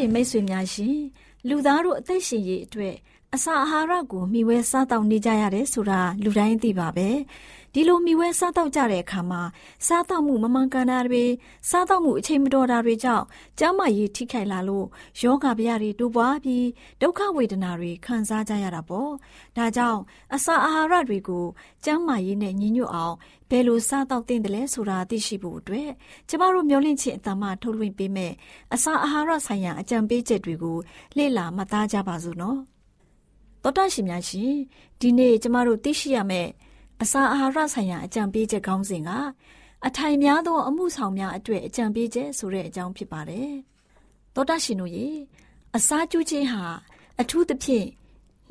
ရှင်မိတ်ဆွေများရှင်လူသားတို့အသက်ရှင်ရေးအတွက်အစာအာဟာရကိုမျှဝဲစားတောက်နေကြရတယ်ဆိုတာလူတိုင်းသိပါပဲ ဒီလိုမိဝဲစားတော့ကြတဲ့အခါမှာစားတော့မှုမမှန်ကန်တာတွေစားတော့မှုအချိန်မတော်တာတွေကြောင့်ကျန်းမာရေးထိခိုက်လာလို့ယောဂဗျာတွေတိုးပွားပြီးဒုက္ခဝေဒနာတွေခံစားကြရတာပေါ့ဒါကြောင့်အစာအာဟာရတွေကိုကျန်းမာရေးနဲ့ညီညွတ်အောင်ဘယ်လိုစားတော့သင့်တယ်လဲဆိုတာသိရှိဖို့အတွက်ကျမတို့မျှဝင့်ခြင်းအတ္တမထုတ်လွှင့်ပေးမယ်အစာအာဟာရဆိုင်ရာအကြံပေးချက်တွေကိုလေ့လာမှတ်သားကြပါစို့နော်တော်တရှိများရှင်ဒီနေ့ကျမတို့သိရှိရမယ့် အစာအာဟာရဆိုင်ရာအကြံပေးချက်ခေါင်းစဉ်ကအထိုင်များသောအမှုဆောင်များအတွေ့အကြံပေးချက်ဆိုတဲ့အကြောင်းဖြစ်ပါတယ်။သောတာရှင်တို့ရေအစာကျူးခြင်းဟာအထူးသဖြင့်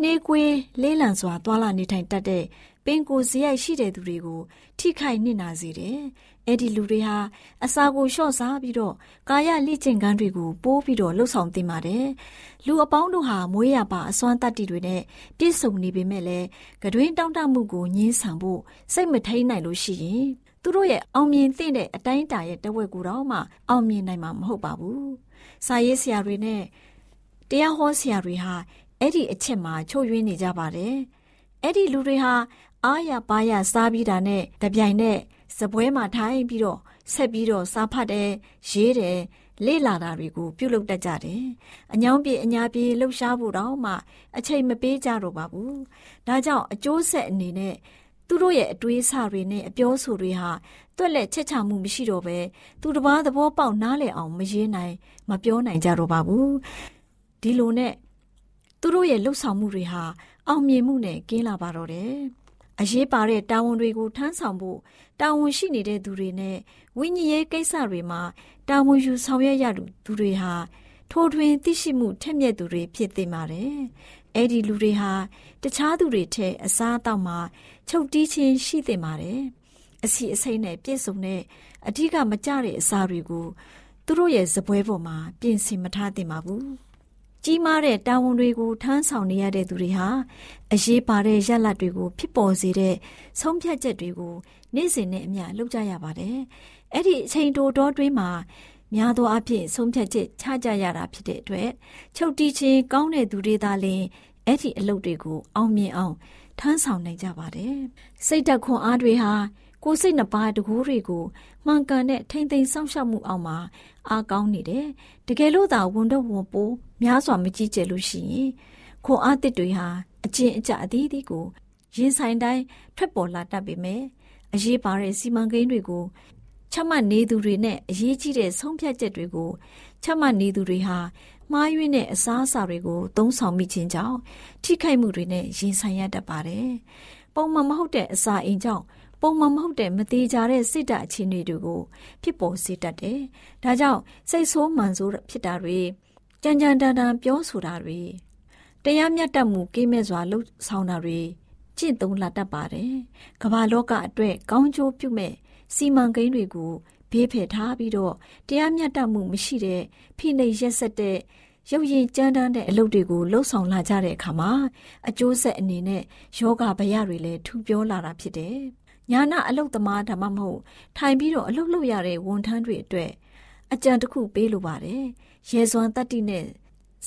နှေးကွေးလေးလံစွာသွာလာနေထိုင်တတ်တဲ့ပင်ကိုယ်စရိုက်ရှိတဲ့သူတွေကိုထိခိုက်နစ်နာစေတယ်။ အဲ့ဒီလူတွေဟာအစာကိုလျှော့စားပြီးတော့ကာယလိကျင့်ကန်းတွေကိုပိုးပြီးတော့လှုပ်ဆောင်သင့်ပါတယ်။လူအပေါင်းတို့ဟာမွေးရပါအစွမ်းတတ္တိတွေနဲ့ပြည့်စုံနေပေမဲ့လည်းကတွင်တောင့်တမှုကိုညှင်းဆန်ဖို့စိတ်မထိန်နိုင်လို့ရှိရင်သူတို့ရဲ့အောင်မြင်သင့်တဲ့အတိုင်းအတာရဲ့တဝက်ကူတော့မှအောင်မြင်နိုင်မှာမဟုတ်ပါဘူး။စာရေးဆရာတွေနဲ့တရားဟောဆရာတွေဟာအဲ့ဒီအချက်မှာချုပ်ယွင်းနေကြပါတယ်။အဲ့ဒီလူတွေဟာအားရပါရစားပြီးတာနဲ့တပြိုင်နက် စပွဲမှာထိုင်ပြီးတော့ဆက်ပြီးတော့စားဖတ်တယ်ရေးတယ်လေ့လာတာတွေကိုပြုလုပ်တတ်ကြတယ်။အညောင်းပြေအညာပြေလှုပ်ရှားဖို့တော့မှအချိန်မပေးကြတော့ပါဘူး။ဒါကြောင့်အကျိုးဆက်အနေနဲ့သူတို့ရဲ့အတွေးဆတွေနဲ့အပြောဆိုတွေဟာတွက်လက်ချက်ချမှုမရှိတော့ပဲသူတစ်ပါးသဘောပေါက်နားလည်အောင်မရေးနိုင်မပြောနိုင်ကြတော့ပါဘူး။ဒီလိုနဲ့သူတို့ရဲ့လှုပ်ဆောင်မှုတွေဟာအောင်မြင်မှုနဲ့ကင်းလာပါတော့တယ်။ အရေးပါတဲ့တာဝန်တွေကိုထမ်းဆောင်ဖို့တာဝန်ရှိနေတဲ့သူတွေနဲ့ဝိညာဉ်ရေးကိစ္စတွေမှာတာဝန်ယူဆောင်ရွက်ရသူတွေဟာထိုးထွင်းသိရှိမှုထက်မြက်သူတွေဖြစ်သင့်ပါတယ်။အဲ့ဒီလူတွေဟာတခြားသူတွေထက်အစားအသောက်မှာချုပ်တီးခြင်းရှိသင့်ပါတယ်။အစီအစိမ့်နဲ့ပြည့်စုံတဲ့အထူးကမကြတဲ့အစာတွေကိုသူတို့ရဲ့ဇပွဲပေါ်မှာပြင်ဆင်မထားသင့်ပါဘူး။ ကြကြီးမားတဲ့တာဝန်တွေကိုထမ်းဆောင်နေရတဲ့သူတွေဟာအရေးပါတဲ့ရလဒ်တွေကိုဖြစ်ပေါ်စေတဲ့ဆုံးဖြတ်ချက်တွေကိုနေ့စဉ်နဲ့အမျှလုပ်ကြရပါတယ်။အဲ့ဒီအချိန်တိုတောတွင်းမှာများသောအားဖြင့်ဆုံးဖြတ်ချက်ချကြရတာဖြစ်တဲ့အတွက်ချုပ်တီးခြင်းကောင်းတဲ့သူတွေသာလျှင်အဲ့ဒီအလုပ်တွေကိုအောင်မြင်အောင်ထမ်းဆောင်နိုင်ကြပါတယ်။စိတ်ဓာတ်ခွန်အားတွေဟာ ကိုယ်စိတ်နှပါတကူတွေကိုမှန်ကန်တဲ့ထိမ့်သိမ်းစောင့်ရှောက်မှုအောက်မှာအားကောင်းနေတယ်။တကယ်လို့သာဝန်တော့ဝန်ပိုးများစွာမကြည့်ကြလို့ရှိရင်ခွန်အားတစ်တွေဟာအကျင့်အကြအသီးသီးကိုရင်ဆိုင်တိုင်းထွက်ပေါ်လာတတ်ပေမဲ့အရေးပါတဲ့စီမံကိန်းတွေကိုချမှတ်နေသူတွေနဲ့အရေးကြီးတဲ့ဆုံးဖြတ်ချက်တွေကိုချမှတ်နေသူတွေဟာမှားယွင်းတဲ့အစားအစာတွေကိုသုံးဆောင်မိခြင်းကြောင့်ထိခိုက်မှုတွေနဲ့ရင်ဆိုင်ရတတ်ပါတယ်။ပုံမှန်မဟုတ်တဲ့အစာအိမ်ကြောင့် ပုံမှန်မဟုတ်တဲ့မသေးကြတဲ့စိတ်ဓာတ်အခြေအနေတွေကိုဖြစ်ပေါ်စေတတ်တယ်။ဒါကြောင့်စိတ်ဆိုးမှန်ဆိုးဖြစ်တာတွေကြံကြံတန်တန်ပြောဆိုတာတွေတရားမျှတမှုကိမဲ့စွာလှုပ်ဆောင်တာတွေကျင့်သုံးလာတတ်ပါတယ်။ကမ္ဘာလောကအတွက်ကောင်းကျိုးပြုမဲ့စီမံကိန်းတွေကိုဘေးဖယ်ထားပြီးတော့တရားမျှတမှုမရှိတဲ့ဖိနှိပ်ရက်ဆက်တဲ့ရုပ်ရင်ကြမ်းတမ်းတဲ့အလုပ်တွေကိုလှုပ်ဆောင်လာကြတဲ့အခါမှာအကျိုးဆက်အနေနဲ့ယောဂဗျာတွေလည်းထူပြောလာတာဖြစ်တယ်။ ညာနာအလုပ်သမားဒါမှမဟုတ်ထိုင်ပြီးတော့အလုပ်လုပ်ရတဲ့ဝန်ထမ်းတွေအတွက်အကြံတစ်ခုပေးလိုပါတယ်။ရေစွမ်းတတ္တိနဲ့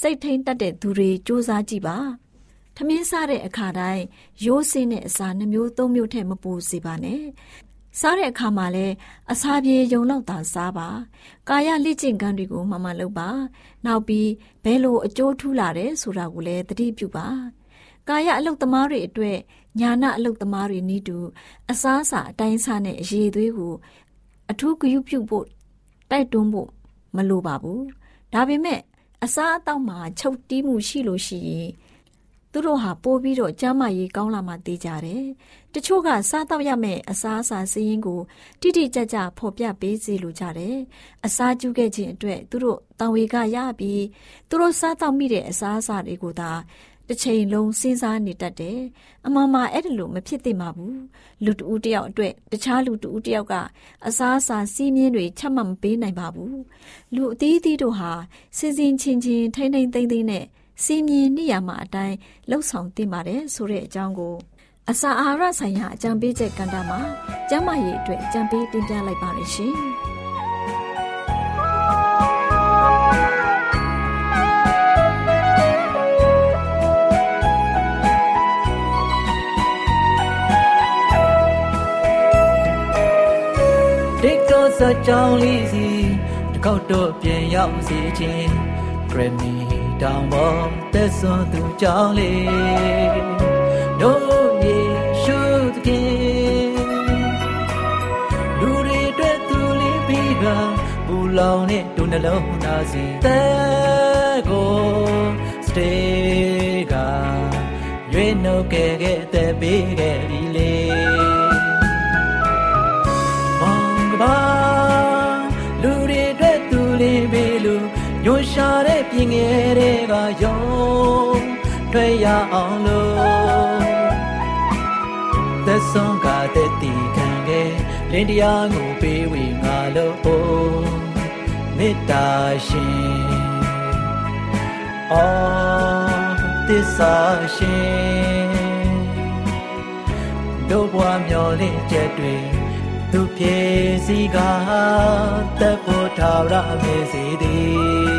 စိတ်ထိန်တတ်တဲ့သူတွေစူးစမ်းကြည့်ပါ။ထမင်းစားတဲ့အခါတိုင်းရိုးစင်းတဲ့အစာနှမျိုးသုံးမျိုးထက်မပိုစေပါနဲ့စားတဲ့အခါမှာလည်းအစာပြေယုံလောက်သာစားပါကာယလက်ကျင့်ကန်းတွေကိုမှမှလုပ်ပါနောက်ပြီးဘယ်လိုအကျိုးထူးလာတယ်ဆိုတာကိုလည်းသတိပြုပါ ကာယအလုတ်သမားတွေအတွက်ညာနာအလုတ်သမားတွေနီးတူအစားအစာအတိုင်းစားနဲ့အရေးသွေးကိုအထူးဂရုပြုဖို့တိုက်တွန်းဖို့မလိုပါဘူးဒါပေမဲ့အစားအသောက်မှာချုပ်တီးမှုရှိလို့ရှိရင်သူတို့ဟာပိုးပြီးတော့ကျမ်းမာရေးကောင်းလာမှသိကြတယ်။တချို့ကစားတော့ရမယ့်အစားအစာစည်းရင်းကိုတိတိကျကျဖော်ပြပေးစီလိုကြတယ်။အစားကျူးခဲ့ခြင်းအတွက်သူတို့တံဝေကရပြီးသူတို့စားတော့မိတဲ့အစားအစာတွေကိုသာ တစ်ချိန်လုံးစဉ်းစားနေတတ်တယ်။အမှန်မှအဲ့ဒါလို့မဖြစ်သင့်ပါဘူး။လူတဦးတယောက်အတွက်တခြားလူတဦးတယောက်ကအစားအစာစီးမြင်းတွေချက်မှတ်မပေးနိုင်ပါဘူး။လူအသီးသီးတို့ဟာစဉ်စဉ်ချင်းချင်းထိမ့်ထိမ့်သိမ့်သိမ့်နဲ့စီမင်းနေရမှာအတိုင်းလှုပ်ဆောင်တင်ပါတယ်ဆိုတဲ့အကြောင်းကိုအစာအာဟာရဆိုင်ရာအကြံပေးချက်ကဏ္ဍမှာကျန်းမာရေးအတွက်အကြံပေးတင်ပြလိုက်ပါရရှင်။ ဒီကောစကြောင်းလေးစီတကောက်တော့ပြန်ရောက်စီခြင်း Grammy တောင်ပေါ်သက်စွန်သူကြောင်းလေးတို့ယေရှုသခင်လူတွေအတွက်သူလေးပြီးကပူလောင်တဲ့ဒုနှလုံးသားစီတဲ့ကိုစတေးကရွေးနှုတ်ခဲ့ခဲ့တဲ့ပေးခဲ့ပြီလေမော င်ကပါလူတွေအတွက်သူလေးပေးလို့ညွှန်ရှာတဲ့ပြင်ငယ်တွေကယုံတွေ့ရအောင်လို့သက်ဆုံးကတဲ့တီခံခဲ့လင်းတရားကိုပေးဝေငါလို့မေတ္တာရှင်အော်သစ္စာရှင်တို့ဘွားမျောလင့်ချက်တွေ သူပြေစီကတပ်ဖို့ထာဝရမေစီသည်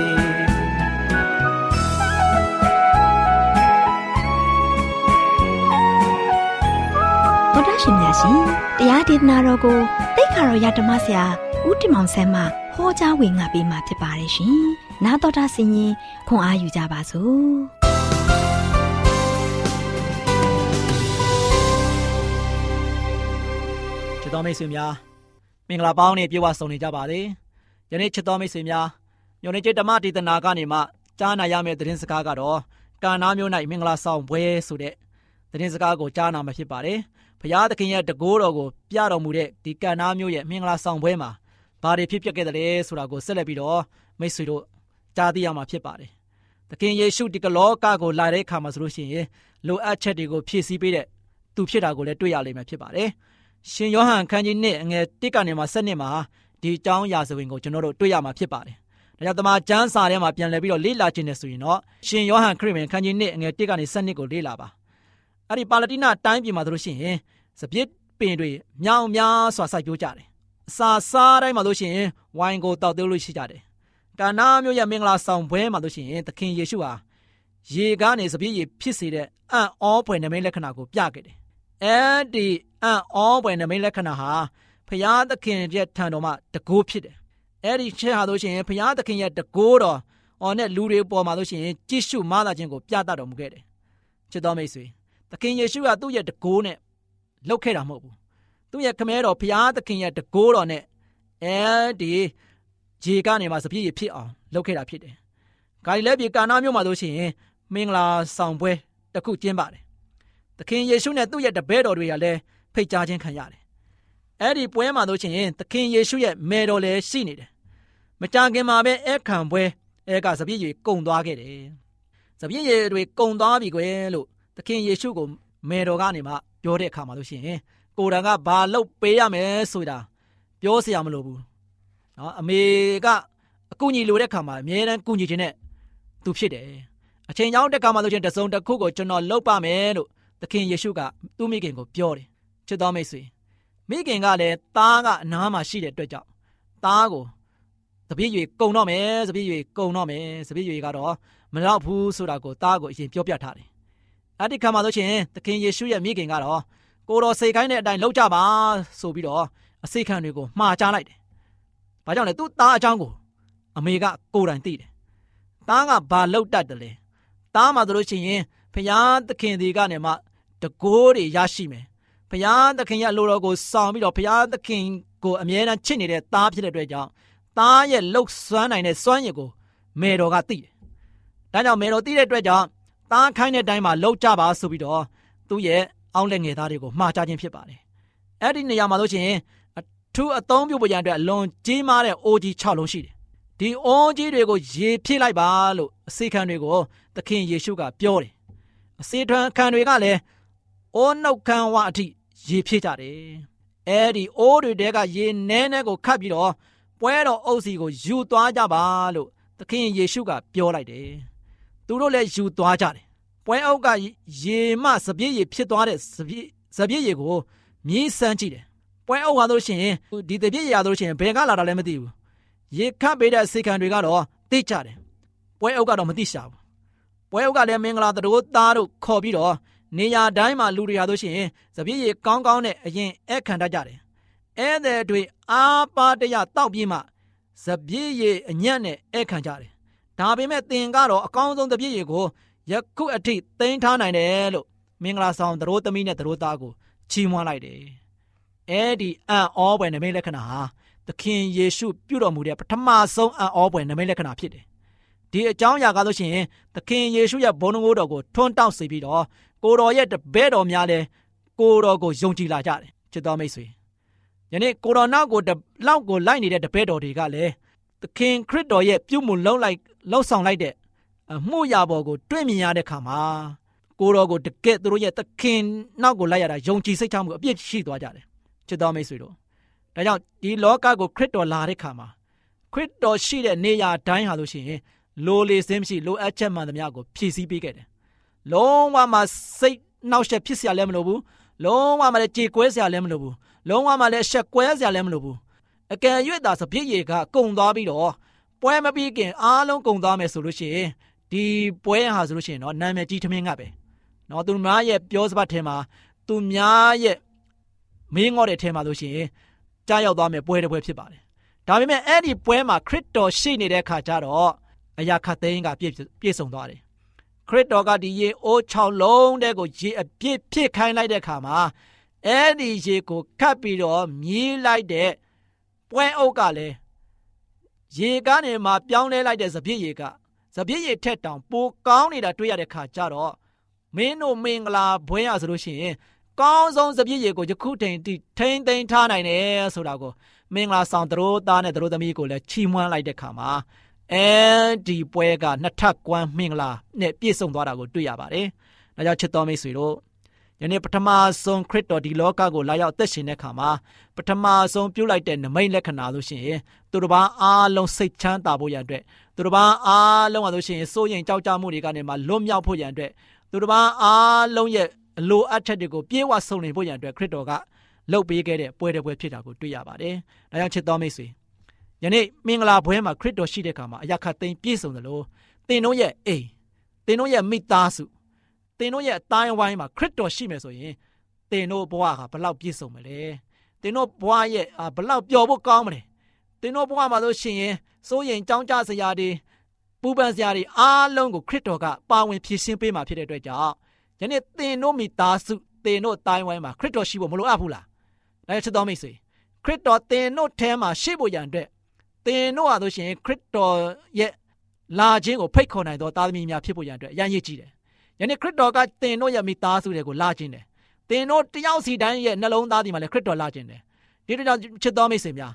ဗုဒ္ဓရှင်များရှင်တရားဒေသနာတော်ကိုတိတ်ခါတော်ရဓမ္မဆရာဦးတင်မောင်ဆန်းမှဟောကြားဝင်ငါပေးมาဖြစ်ပါတယ်ရှင်။나တော်တာဆင်ရင်ခွန်အားယူကြပါစို့။ စ်တော်မိတ်ဆွေများမင်္ဂလာပေါင်းနဲ့ပြေဝဆုံနေကြပါစေ။ယနေ့ချစ်တော်မိတ်ဆွေများညောင်နေကျဓမ္မဒေသနာကနေမှကြားနာရမယ့်သတင်းစကားကတော့ကာနာမျိုး၌မင်္ဂလာဆောင်ပွဲဆိုတဲ့သတင်းစကားကိုကြားနာမှာဖြစ်ပါတယ်။ဘုရားသခင်ရဲ့တကိုးတော်ကိုပြတော်မူတဲ့ဒီကာနာမျိုးရဲ့မင်္ဂလာဆောင်ပွဲမှာဘာတွေဖြစ်ပျက်ခဲ့တယ်လဲဆိုတာကိုဆက်လက်ပြီးတော့မိတ်ဆွေတို့ကြားသိရမှာဖြစ်ပါတယ်။သခင်ယေရှုဒီကလောကကိုလာတဲ့အခါမှာဆိုလို့ရှိရင်လိုအပ်ချက်တွေကိုဖြည့်ဆည်းပေးတဲ့သူဖြစ်တာကိုလည်းတွေ့ရလိမ့်မယ်ဖြစ်ပါတယ်။ ရှင်ယောဟန်ခန်းကြီး1အငယ်1ကနေမှ7နှစ်မှာဒီအကြောင်းရာဇဝင်ကိုကျွန်တော်တို့တွေ့ရမှာဖြစ်ပါတယ်ဒါကြောင့်တမန်ကျမ်းစာထဲမှာပြန်လည်ပြီးတော့လေ့လာခြင်းနဲ့ဆိုရင်တော့ရှင်ယောဟန်ခရစ်ဝင်ခန်းကြီး1အငယ်1ကနေ7ကိုလေ့လာပါအဲ့ဒီပါလတိနတိုင်းပြည်မှာဆိုလို့ရှိရင်စပြစ်ပင်တွေမြောင်များစွာစိုက်ပျိုးကြတယ်အစာစားတိုင်းမှာလို့ရှိရင်ဝိုင်ကိုတောက်သေးလို့ရှိကြတယ်ကာနာမျိုးရဲ့မင်္ဂလာဆောင်ပွဲမှာလို့ရှိရင်သခင်ယေရှုဟာရေကားနေစပြည့်ရေဖြစ်စေတဲ့အံ့ဩဖွယ်နမိတ်လက္ခဏာကိုပြခဲ့တယ် အဲဒီအံ့ဩဖွယ်နမိတ်လက္ခဏာဟာဖျားသခင်ရဲ့ထံတော်မှာတကိုးဖြစ်တယ်အဲ့ဒီချက်ဟာလို့ရှိရင်ဖျားသခင်ရဲ့တကိုးတော်အော်နဲ့လူတွေပေါ်မှာလို့ရှိရင်ကြည့်ရှုမသာခြင်းကိုပြသတော်မူခဲ့တယ်ချစ်တော်မိတ်ဆွေသခင်ယေရှုကသူ့ရဲ့တကိုးနဲ့လှုပ်ခဲ့တာမဟုတ်ဘူးသူ့ရဲ့ခမဲတော်ဘုရားသခင်ရဲ့တကိုးတော်နဲ့အဲဒီရေကနေမှစပြည့်ရဖြစ်အောင်လုပ်ခဲ့တာဖြစ်တယ်။ဂါလိလဲပြည်ကာနာမြို့မှာဆိုရှင်မင်္ဂလာဆောင်ပွဲတစ်ခုကျင်းပါတယ်။ သခင်ယေရှုနဲ့သူ့ရဲ့တပည့်တော်တွေကလည်းဖိတ်ကြားခြင်းခံရတယ်။အဲဒီပွဲမှာဆိုရှင်သခင်ယေရှုရဲ့မေတော်လည်းရှိနေတယ်။မကြာခင်မှာပဲအခခံပွဲအဲကစပြည့်ရကုံသွားခဲ့တယ်။စပြည့်ရတွေကုံသွားပြီကွယ်လို့သခင်ယေရှုကိုမေတော်ကနေမှပြောတဲ့အခါမှာလို့ရှိရင်ကိုရံကဘာလုပ်ပေးရမယ်ဆိုတာပြောစရာမလိုဘူးနော်အမေကအကူညီလိုတဲ့ခါမှာအမြဲတမ်းကူညီခြင်းနဲ့သူဖြစ်တယ်အချိန်ကြောင်းတက်ခါမှာလို့ချင်းတစုံတစ်ခုကိုကျွန်တော်လုပ်ပါမယ်လို့ သခင်ယေရှုကသူ့မိခင်ကိုပြောတယ်ချစ်တော်မိတ်ဆွေမိခင်ကလည်းသားကအနားမှာရှိတဲ့အတွက်ကြောင့်သားကိုတပည့်ရွေကုံတော့မယ်တပည့်ရွေကုံတော့မယ်တပည့်ရွေကတော့မတော့ဘူးဆိုတာကိုသားကိုအရင်ပြောပြထားတယ်အဲ့ဒီခါမှာဆိုရှင်သခင်ယေရှုရဲ့မိခင်ကတော့ကိုတော်စိတ်ခိုင်းတဲ့အတိုင်းလုပ်ကြပါဆိုပြီးတော့အစိခံတွေကိုမှားချလိုက်တယ်။ဘာကြောင့်လဲသူ့သားအကြောင်းကိုအမေကကိုယ်တိုင်သိတယ်။သားကဘာလုပ်တတ်တယ်လဲ။သားမှဆိုလို့ရှိရင်ဖျားသခင်ဒီကနေမှ တကိုးတွေရရှိမယ်။ဖျားသခင်ရဲ့လိုတော်ကိုဆောင်ပြီးတော့ဖျားသခင်ကိုအမြဲတမ်းချစ်နေတဲ့သားဖြစ်တဲ့အတွက်ကြောင့်သားရဲ့လှုပ်စွမ်းနိုင်တဲ့စွမ်းရည်ကိုမေတော်ကသိတယ်။ဒါကြောင့်မေတော်သိတဲ့အတွက်ကြောင့်သားခိုင်းတဲ့အတိုင်းမှာလှုပ်ကြပါဆိုပြီးတော့သူ့ရဲ့အောင်းလက်ငယ်သားတွေကိုမှားချခြင်းဖြစ်ပါတယ်။အဲ့ဒီနေရာမှာလို့ရှိရင်အထူးအသုံးပြုဖို့ရန်အတွက်အလွန်ကြီးမားတဲ့အိုးကြီး6လုံးရှိတယ်။ဒီအိုးကြီးတွေကိုရေဖြည့်လိုက်ပါလို့အစေခံတွေကိုသခင်ယေရှုကပြောတယ်။အစေထွန်းခံတွေကလည်း အိုးနှုတ်ခမ်းဝအထိရေဖြည့်ကြတယ်။အဲ့ဒီအိုးတွေတဲကရေနဲနဲကိုခတ်ပြီးတော့ပွဲတော်အုပ်စီကိုယူသွားကြပါလို့သခင်ယေရှုကပြောလိုက်တယ်။သူတို့လည်းယူသွားကြတယ်ပွဲအောက်ကရေမစပြည့်ရေဖြစ်သွားတဲ့စပြည့်စပြည့်ရေကိုမြည်စမ်းကြည့်တယ်ပွဲအောက်ဟာလို့ရှိရင်ဒီတပြည့်ရလို့ရှိရင်ဘယ်ကလာတာလဲမသိဘူးရေခတ်ပေးတဲ့စေခံတွေကတော့သိကြတယ်ပွဲအောက်ကတော့မသိရှာဘူးပွဲအောက်ကလည်းမင်္ဂလာတို့သားတို့ခေါ်ပြီးတော့ နေရာတိုင်းမှာလူတွေဟာလို့ရှိရင်စပြည့်ရေကောင်းကောင်းနဲ့အရင်အခခံတတ်ကြတယ်ဧည့်သည်တွေအာပါတရတောက်ပြီးမှစပြည့်ရေအညံ့နဲ့အခခံကြတယ်ဒါပေမဲ့သင်ကတော့အကောင်းဆုံးတပြည့်ရေကိုယခုအထိသိမ်းထားနိုင်တယ်လို့မင်္ဂလာဆောင်သတို့သမီးနဲ့သတို့သားကိုချီးမွမ်းလိုက်တယ်။အဲဒီအံ့ဩပွေနမိတ်လက္ခဏာဟာသခင်ယေရှုပြုတော်မူတဲ့ပထမဆုံးအံ့ဩပွေနမိတ်လက္ခဏာဖြစ်တယ်။ဒီအကြောင်းအရာကားလို့ရှိရင်သခင်ယေရှုရဲ့ဘုန်းတော်ကိုထွန်းတောက်စေပြီးတော့ ကိုတော်ရဲ့တပည့်တော်များလည်းကိုတော်ကိုယုံကြည်လာကြတယ်ချစ်တော်မိတ်ဆွေ။ယနေ့ကိုတော်နောက်ကိုလောက်ကိုလိုက်နေတဲ့တပည့်တော်တွေကလည်းသခင်ခရစ်တော်ရဲ့ပြုမှုလုံးလိုက်လှုပ်ဆောင်လိုက်တဲ့အမှုရာပေါ်ကိုတွေ့မြင်ရတဲ့ခါမှာကိုတော်ကိုတကယ်သူတို့ရဲ့သခင်နောက်ကိုလိုက်ရတာယုံကြည်စိတ်ချမှုအပြည့်ရှိသွားကြတယ်ချစ်တော်မိတ်ဆွေတို့ဒါကြောင့်ဒီလောကကိုခရစ်တော်လာတဲ့ခါမှာခရစ်တော်ရှိတဲ့နေရာတိုင်းဟာလို့ရှိရင်လိုလေစင်းမရှိလိုအပ်ချက်မှန်သမျှကိုဖြည့်ဆည်းပေးခဲ့တယ် လုံးဝမှစိတ်နှောက်ယှက်ဖြစ်เสียလည်းမလိုဘူးလုံးဝမှလည်းကြေကွဲเสียလည်းမလိုဘူးလုံးဝမှလည်းရှက်ကွဲเสียလည်းမလိုဘူးအကယ်၍သာစပြည့်ရေကကုံသွားပြီးတော့ပွဲမပြီးခင်အားလုံးကုံသွားမယ်ဆိုလို့ရှိရင်ဒီပွဲဟာဆိုလို့ရှိရင်တော့နာမည်ကြီးထမင်းငတ်ပဲเนาะသူများရဲ့ပြောစပတ်ထဲမှာသူများရဲ့မင်းငေါ့တဲ့ထဲမှာလို့ရှိရင်ကြားရောက်သွားမယ်ပွဲတစ်ပွဲဖြစ်ပါတယ်ဒါပေမဲ့အဲ့ဒီပွဲမှာခရစ်တော်ရှိနေတဲ့အခါကျတော့အရာခတ်သိန်းကပြည့်ပြည့်စုံသွားတယ်ခ ရစ်တော်ကဒီရေအိုး6လုံးတဲ့ကိုရေအပြည့်ဖြစ်ခိုင်းလိုက်တဲ့အခါမှာအဲ့ဒီရေကိုခတ်ပြီးတော့မြည်လိုက်တဲ့ပွဲအုပ်ကလည်းရေကားနေမှာပြောင်းလဲလိုက်တဲ့စပြည့်ရေကစပြည့်ရည်ထက်တောင်ပိုကောင်းနေတာတွေ့ရတဲ့ခါကျတော့မင်းတို့မင်္ဂလာဘွဲရဆိုလို့ရှိရင်ကောင်းဆုံးစပြည့်ရည်ကိုယခုထိန်ထိထိန်သိမ်းထားနိုင်တယ်ဆိုတာကိုမင်္ဂလာဆောင်သူတို့သားနဲ့သူတို့သမီးကိုလည်းချီးမွမ်းလိုက်တဲ့ခါမှာ အဲဒီပွဲကနှစ်ထပ်ကွမ်းမင်္ဂလာနဲ့ပြည့်စုံသွားတာကိုတွေ့ရပါတယ်။ဒါကြောင့်ချစ်တော်မိတ်ဆွေတို့ယယနေ့ပထမဆုံးခရစ်တော်ဒီလောကကိုလာရောက်သက်ရှင်တဲ့အခါမှာပထမဆုံးပြုလိုက်တဲ့နမိတ်လက္ခဏာလို့ရှိရင်သူတစ်ပါးအားလုံးစိတ်ချမ်းသာဖို့ရန်အတွက်သူတစ်ပါးအားလုံးပါလို့ရှိရင်စိုးရင်ကြောက်ကြမှုတွေကနေမှလွတ်မြောက်ဖို့ရန်အတွက်သူတစ်ပါးအားလုံးရဲ့အလိုအပ်ချက်တွေကိုပြေဝဆုံနေဖို့ရန်အတွက်ခရစ်တော်ကလှုပ်ပေးခဲ့တဲ့ပွဲတဲ့ပွဲဖြစ်တာကိုတွေ့ရပါတယ်။ဒါကြောင့်ချစ်တော်မိတ်ဆွေ ယနေ့မင်္ဂလာပွဲမှာခရစ်တော်ရှိတဲ့အခါမှာအရာခတ်သိမ်းပြည့်စုံသလိုသင်တို့ရဲ့အိမ်သင်တို့ရဲ့မိသားစုသင်တို့ရဲ့အတိုင်းဝိုင်းမှာခရစ်တော်ရှိမယ်ဆိုရင်သင်တို့ဘဝကဘလောက်ပြည့်စုံမလဲသင်တို့ဘဝရဲ့ဘလောက်ပျော်ဖို့ကောင်းမလဲသင်တို့ဘဝမှာဆိုရှင်ရင်စိုးရင်ကြောင်းကြစရာတွေပူပန်စရာတွေအားလုံးကိုခရစ်တော်ကပါဝင်ဖြည့်ရှင်းပေးမှာဖြစ်တဲ့အတွက်ကြောင့်ယနေ့သင်တို့မိသားစုသင်တို့အတိုင်းဝိုင်းမှာခရစ်တော်ရှိဖို့မလိုအပ်ဘူးလားဒါချစ်တော်မိတ်ဆွေခရစ်တော်သင်တို့ထဲမှာရှိဖို့ရန်အတွက် သင်တို့ဟာဆိုရှင်ခရစ်တော်ရဲ့လာခြင်းကိုဖိတ်ခေါ်နိုင်သောသားသမီးများဖြစ်ဖို့ရန်အတွက်အရန်ရည်ကြည်တယ်။ယနေ့ခရစ်တော်ကသင်တို့ရဲ့မိသားစုတွေကိုလာခြင်းတယ်။သင်တို့တယောက်စီတိုင်းရဲ့နှလုံးသားဒီမှာလည်းခရစ်တော်လာခြင်းတယ်။ဒီတော့ချစ်တော်မိတ်ဆွေများ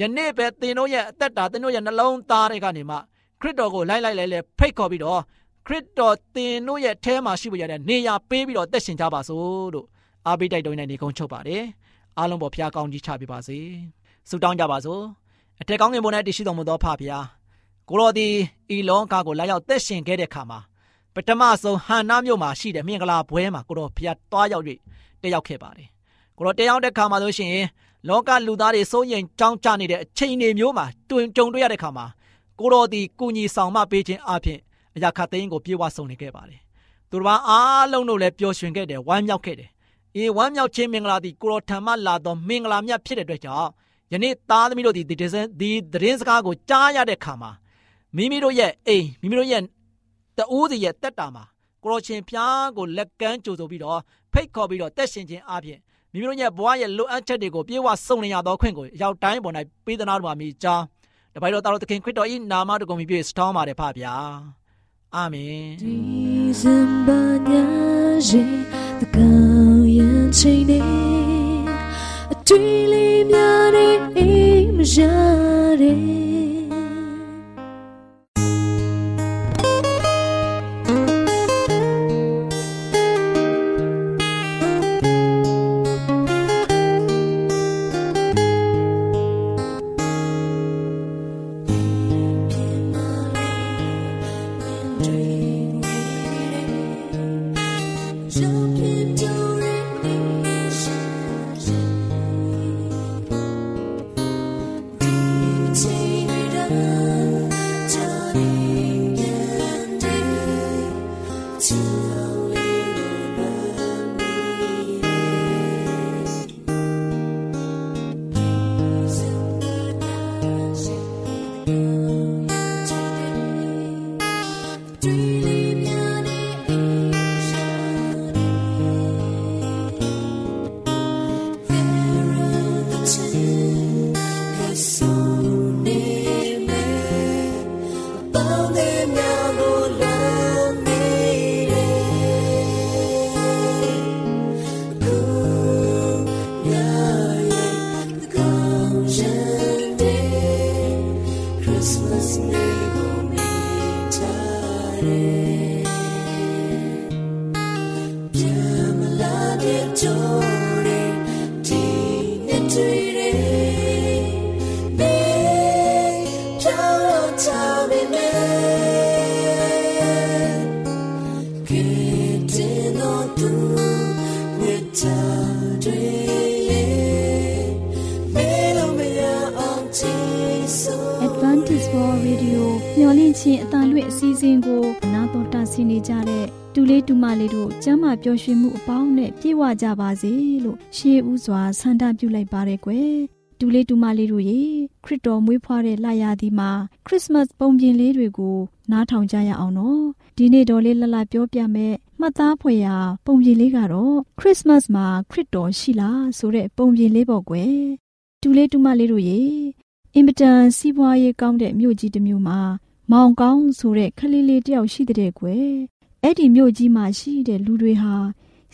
ယနေ့ပဲသင်တို့ရဲ့အသက်တာသင်တို့ရဲ့နှလုံးသားတွေကနေမှခရစ်တော်ကိုလိုက်လိုက်လဲလဲဖိတ်ခေါ်ပြီးတော့ခရစ်တော်သင်တို့ရဲ့အဲမှာရှိဖို့ရတဲ့နေရာပေးပြီးတော့သက်ရှင်ကြပါစို့လို့အားပေးတိုက်တွန်းနေနေကုန်းချုပ်ပါတယ်။အားလုံးပေါ်ဖျားကောင်းကြီးချပေးပါစေ။ဆုတောင်းကြပါစို့။ အထက်ကောင်းငင်ပေါ်၌တည်ရှိတော်မူသောဖဖျားကိုတော်ဒီဤလောကကိုလာရောက်သက်ရှင်ခဲ့တဲ့ခါမှာပထမဆုံးဟန်နာမြို့မှာရှိတဲ့မင်္ဂလာပွဲမှာကိုတော်ဖျားတွားရောက်၍တက်ရောက်ခဲ့ပါတယ်။ကိုတော်တက်ရောက်တဲ့ခါမှာဆိုရှင်လောကလူသားတွေစိုးရင်ကြောင်းကြနေတဲ့အချိန်တွေမျိုးမှာတွင်ကြုံတွေ့ရတဲ့ခါမှာကိုတော်ဒီကုညီဆောင်မပေးခြင်းအပြင်အရာခတ်သိန်းကိုပြေဝဆုံနေခဲ့ပါတယ်။သူတော်အားလုံးတို့လည်းပျော်ရွှင်ခဲ့တယ်ဝမ်းမြောက်ခဲ့တယ်။အေးဝမ်းမြောက်ခြင်းမင်္ဂလာသည်ကိုတော်ထံမှလာသောမင်္ဂလာမြတ်ဖြစ်တဲ့အတွက်ကြောင့် ယနေ့သားသမီးတို့ဒီဒီသတင်းစကားကိုကြားရတဲ့ခါမှာမိမိတို့ရဲ့အိမ်မိမိတို့ရဲ့တူးစီရဲ့တက်တာမှာကိုရရှင်ဖျားကိုလက်ကမ်းကြိုဆိုပြီးတော့ဖိတ်ခေါ်ပြီးတော့တက်ရှင်ခြင်းအပြင်မိမိတို့ရဲ့ဘဝရဲ့လိုအပ်ချက်တွေကိုပြေဝစုံလင်ရသောခွင့်ကိုရောက်တိုင်းပေါ်၌ပေးသနာတော်မှာမိကြောင်းတပိုင်တော်တာတော်သခင်ခရစ်တော်၏နာမတော်ကိုမြည်စတောင်းပါတယ်ဖပါဗျာအာမင်ဒီဇင်ဘာညရေတကောင်းရင်ချိန်နေအ တွေ့လေးများတဲ့အိမ်မရတဲ့ ပျော်ရွှင်မှုအပေါင်းနဲ့ပြည့်ဝကြပါစေလို့ရှေးဥစွာဆန္ဒပြုလိုက်ပါရယ်ကွယ်တူလေးတူမလေးတို့ရေခရစ်တော်မွေးဖွားတဲ့လရာသီမှာခရစ်စမတ်ပုံပြင်လေးတွေကိုနားထောင်ကြရအောင်နော်ဒီနေ့တော်လေးလှလှပြောပြမယ်မှတ်သားဖွယ်ရာပုံပြင်လေးကတော့ခရစ်စမတ်မှာခရစ်တော်ရှိလားဆိုတဲ့ပုံပြင်လေးပေါ့ကွယ်တူလေးတူမလေးတို့ရေအင်ပတန်စီးပွားရေးကောင်းတဲ့မြို့ကြီးတစ်မြို့မှာမောင်ကောင်းဆိုတဲ့ခလေးလေးတယောက်ရှိတဲ့ကွယ် အဲ့ဒီမြို့ကြီးမှာရှိတဲ့လူတွေဟာ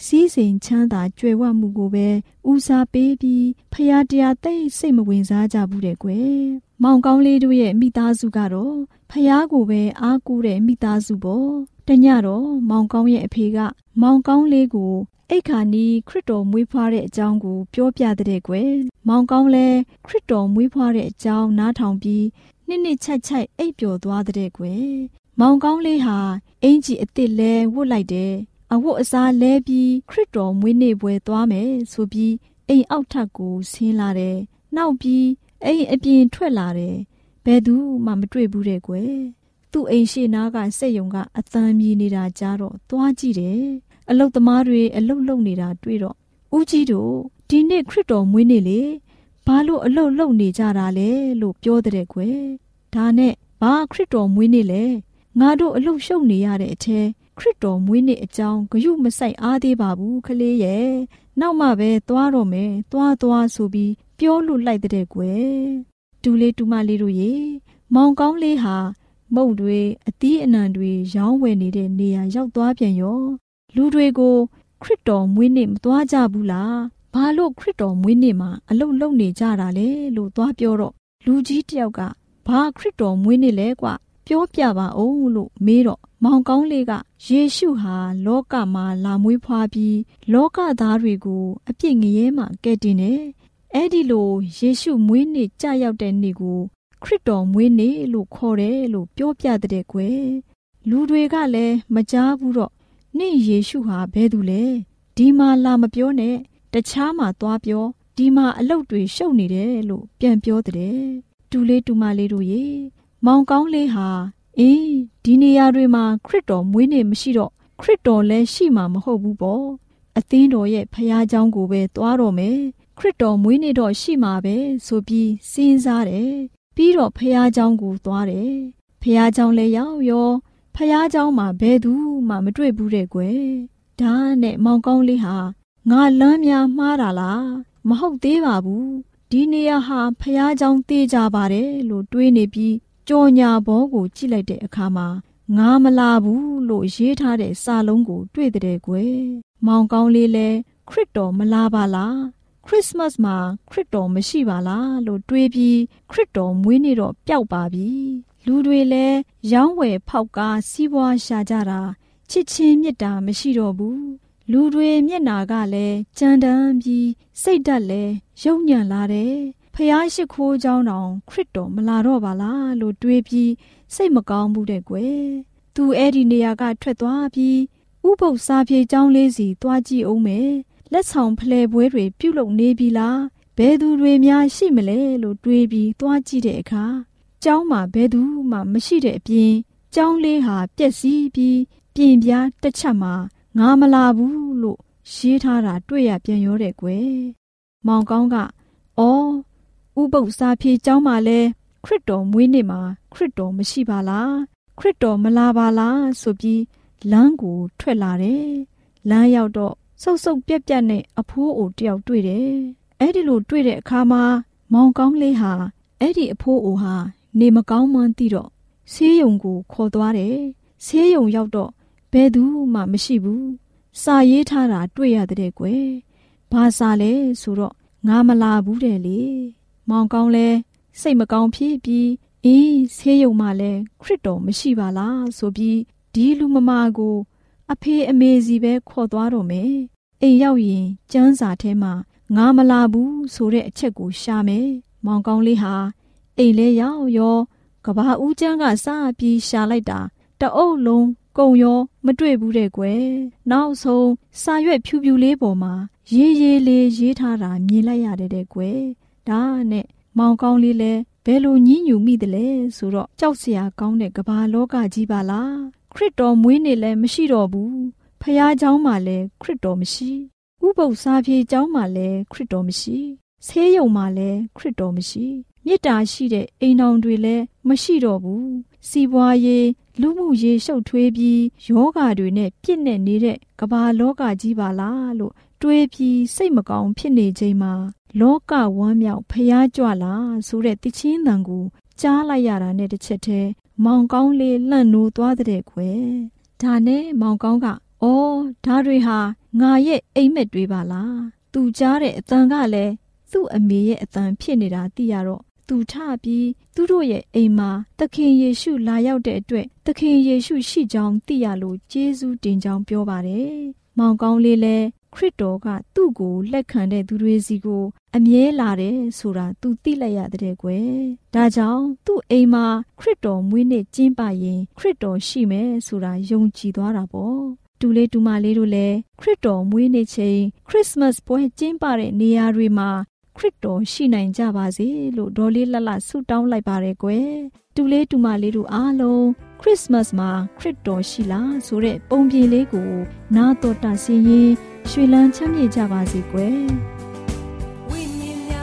စီးစိမ်ချမ်းသာကြွယ်ဝမှုကိုပဲဦးစားပေးပြီးဖရာတရားသိစိတ်မဝင်စားကြဘူးတဲ့ကွယ်။မောင်ကောင်းလေးတို့ရဲ့မိသားစုကတော့ဖရာကိုပဲအားကိုးတဲ့မိသားစုပေါ့။တညတော့မောင်ကောင်းရဲ့အဖေက မောင်ကောင်းလေးကိုအိတ်ခါနီးခရစ်တော်မွေးဖွားတဲ့အကြောင်းကိုပြောပြတဲ့ကွယ်မောင်ကောင်းလဲခရစ်တော်မွေးဖွားတဲ့အကြောင်းနားထောင်ပြီးနှစ်နှစ်ချိုက်ချိုက်အိပ်ပျော်သွားတဲ့ကွယ် မောင်ကောင်းလေးဟာအင်ကြီးအစ်စ်လဲဝတ်လိုက်တယ်အဝတ်အစားလဲပြီးခရစ်တော်မွေးနေ့ပွဲသွားမယ်ဆိုပြီးအိမ်အောက်ထပ်ကိုဆင်းလာတယ်နောက်ပြီးအိမ်အပြင်ထွက်လာတယ်ဘယ်သူမှမတွေ့ဘူးတဲ့ကွယ်သူ့အိမ်ရှိနားကစက်ယုံကအသံမြည်နေတာကြားတော့သွားကြည့်တယ်အလုတ်သမားတွေအလုတ်လုံနေတာတွေ့တော့ဦးကြီးတို့ဒီနေ့ခရစ်တော်မွေးနေ့လေဘာလို့အလုတ်လုံနေကြတာလဲလို့ပြောတဲ့ကွယ်ဒါနဲ့ဘာခရစ်တော်မွေးနေ့လဲ ငါတို့အလုတ်ရှုပ်နေရတဲ့အထဲခရစ်တော်မွေးနေ့အကြောင်းဂယုမဆိုင်အားသေးပါဘူးခလေးရဲ့နောက်မှပဲသွားတော့မယ်သွားသွားဆိုပြီးပြောလို့လိုက်တဲ့ကွယ်တူလေးတူမလေးတို့ရေမောင်ကောင်းလေးဟာမုတ်တွေအသီးအနှံတွေရောင်းဝယ်နေတဲ့နေရာရောက်သွားပြန်ရောလူတွေကိုခရစ်တော်မွေးနေ့မသွားကြဘူးလားဘာလို့ခရစ်တော်မွေးနေ့မှာအလုတ်လုံနေကြတာလဲလို့သွားပြောတော့လူကြီးတယောက်ကဘာခရစ်တော်မွေးနေ့လဲကွ ပြောပြပါအောင်လို့မေးတော့မောင်ကောင်းလေးကယေရှုဟာလောကမှာလာမွေးဖွားပြီး လောကသားတွေကိုအပြစ်ငရဲမှာကယ်တင်တယ်အဲ့ဒီလိုယေရှုမွေးနေ့ကြရောက်တဲ့နေ့ကိုခရစ်တော်မွေးနေ့လို့ခေါ်တယ်လို့ပြောပြတဲ့ကွယ်လူတွေကလည်းမကြားဘူးတော့နင့်ယေရှုဟာဘဲသူလဲဒီမှာလာမပြောနဲ့တခြားမှာသွားပြောဒီမှာအလုတ်တွေရှုပ်နေတယ်လို့ပြန်ပြောတဲ့တူလေးတူမလေးတို့ရေ မောင်ကောင်းလေးဟာအေးဒီနေရာတွေမှာခရစ်တော်မွေးနေ့မရှိတော့ခရစ်တော်လည်းရှိမှာမဟုတ်ဘူးပေါ့အသင်းတော်ရဲ့ဖခင်เจ้าကိုပဲသွားတော့မယ်ခရစ်တော်မွေးနေ့တော့ရှိမှာပဲဆိုပြီးစဉ်းစားတယ်ပြီးတော့ဖះเจ้าကိုသွားတယ်ဖះเจ้าလည်းရောက်ရောဖះเจ้าမှာဘယ်သူမှမတွေ့ဘူးတဲ့ကွယ်ဒါနဲ့မောင်ကောင်းလေးဟာငါလမ်းများမှားတာလားမဟုတ်သေးပါဘူးဒီနေရာဟာဖះเจ้าတေးကြပါတယ်လို့တွေးနေပြီး ကြော်ညာဘောကိုကြည့်လိုက်တဲ့အခါမှာငါမလာဘူးလို့ရေးထားတဲ့စာလုံးကို တွေ့တဲ့ကွယ်မောင်ကောင်းလေးလဲခရစ်တော်မလာပါလားခရစ်စမတ်မှာခရစ်တော်မရှိပါလားလို့တွေးပြီးခရစ်တော်မွေးနေ့တော့ပျောက်ပါပြီလူတွေလည်းရောင်းဝယ်ဖောက်ကားစီးပွားရှာကြတာချစ်ချင်းမြတ်တာမရှိတော့ဘူးလူတွေမျက်နာကလည်းကြမ်းတမ်းပြီးစိတ်ဓာတ်လည်းယုံညံ့လာတယ် ဖျားရှိခိုးเจ้าတောင်ခရစ်တော်မလာတော့ပါလားလို့တွေးပြီးစိတ်မကောင်းဘူးတဲ့ကွယ်သူအဲ့ဒီနေရာကထွက်သွားပြီးဥပုပ်စားပြေเจ้าလေးစီသွားကြည့်အောင်မယ်လက်ဆောင်ဖလဲပွဲတွေပြုလုပ်နေပြီလားဘယ်သူတွေများရှိမလဲလို့တွေးပြီးသွားကြည့်တဲ့အခါကျောင်းမှာဘယ်သူမှမရှိတဲ့အပြင်ကျောင်းလေးဟာပြက်စီးပြီးပြင်ပြားတစ်ချက်မှာငါမလာဘူးလို့ရေးထားတာတွေ့ရပြန်ရောတဲ့ကွယ်မောင်ကောင်းကအော် ဥပုပ်စာဖြေကျောင်းမှာလဲခရစ်တော်မွေးနေ့မှာခရစ်တော်မရှိပါလားခရစ်တော်မလာပါလားဆိုပြီးလမ်းကိုထွက်လာတယ်လမ်းရောက်တော့ဆုပ်ဆုပ်ပြက်ပြက်နဲ့အဖိုးအိုတယောက်တွေ့တယ်အဲ့ဒီလိုတွေ့တဲ့အခါမှာမောင်ကောင်းလေးဟာအဲ့ဒီအဖိုးအိုဟာနေမကောင်းမှန်းသိတော့ဆေးရုံကိုခေါ်သွားတယ်ဆေးရုံရောက်တော့ဘယ်သူမှမရှိဘူးစာရေးထားတာတွေ့ရတဲ့ကွယ်ဘာစာလဲဆိုတော့ငါမလာဘူးတဲ့လေ မောင်ကောင်းလဲစိတ်မကောင်းဖြစ်ပြီးအေးဆေးရုံမှာလဲခရစ်တော်မရှိပါလားဆိုပြီးဒီလူမမာကို အဖေအမေစီပဲခေါ်သွားတော့မယ်အိမ်ရောက်ရင်ကျန်းစာထဲမှာငါမလာဘူးဆိုတဲ့အချက်ကိုရှာမယ်မောင်ကောင်းလေးဟာအိမ်လဲရောက်ရောကဘာဦးကျန်းကစပြီးရှာလိုက်တာတအုပ်လုံးကုံရောမတွေ့ဘူးတဲ့ကွယ်နောက်ဆုံးစာရွက်ဖြူဖြူလေးပေါ်မှာရေးရေးလေးရေးထားတာမြင်လိုက်ရတဲ့ကွယ် ဒါနဲ့မောင်ကောင်းလေးလဲဘယ်လိုညှဉ်းညူမိတယ်လဲဆိုတော့ကြောက်စရာကောင်းတဲ့ကဘာလောကကြီးပါလားခရစ်တော်မွေးနေ့လည်းမရှိတော့ဘူးဖះเจ้าမှာလည်းခရစ်တော်မရှိဥပုပ်စာပြေเจ้าမှာလည်းခရစ်တော်မရှိဆေးရုံမှာလည်းခရစ်တော်မရှိမေတ္တာရှိတဲ့အိမ်တော်တွေလည်းမရှိတော့ဘူးစီးပွားရေးလူမှုရေးရှုပ်ထွေးပြီးယောဂါတွေနဲ့ပြည့်နေနေတဲ့ကဘာလောကကြီးပါလားလို့တွေးပြီးစိတ်မကောင်းဖြစ်နေချိန်မှာ လောကဝမ်းမြောက်ဖျားကြွလာဆိုတဲ့တချင်းတန်ကိုကြားလိုက်ရတာနဲ့တစ်ချက်တည်းမောင်ကောင်းလေးလှန့်နိုးသွားတဲ့ခွဲဒါနဲ့မောင်ကောင်းကအော်ဒါတွေဟာငါရဲ့အိမ်မက်တွေပါလားသူကြားတဲ့အတန်ကလည်းသူ့အမေရဲ့အတန်ဖြစ်နေတာသိရတော့သူထပြီးသူတို့ရဲ့အိမ်မှာသခင်ယေရှုလာရောက်တဲ့အတွက်သခင်ယေရှုရှိကြောင်းသိရလို့ကျေးဇူးတင်ကြောင်းပြောပါတယ်။မောင်ကောင်းလေးလည်း ခရစ်တော်ကသူ့ကိုလက်ခံတဲ့သူတွေစီကို အမြဲလာတယ်ဆိုတာသူသိလိုက်ရတဲ့ကွယ်။ဒါကြောင့်သူ့အိမ်မှာခရစ်တော်မွေးနေ့ကျင်းပရင်ခရစ်တော်ရှိမယ်ဆိုတာယုံကြည်သွားတာပေါ့။တူလေးတူမလေးတို့လည်းခရစ်တော်မွေးနေ့ချိန်ခရစ်စမတ်ပွဲကျင်းပတဲ့နေရာတွေမှာခရစ်တော်ရှိနိုင်ကြပါစေလို့ဒေါ်လေးလှလှဆုတောင်းလိုက်ပါတယ်ကွယ်။တူလေးတူမလေးတို့အားလုံးခရစ်စမတ်မှာခရစ်တော်ရှိလားဆိုတဲ့ပုံပြင်လေးကိုနားတော်တာဆင်းရင် ရွှေလန်းချမ်းမြေ့ကြပါစေကွယ်ဝိညာ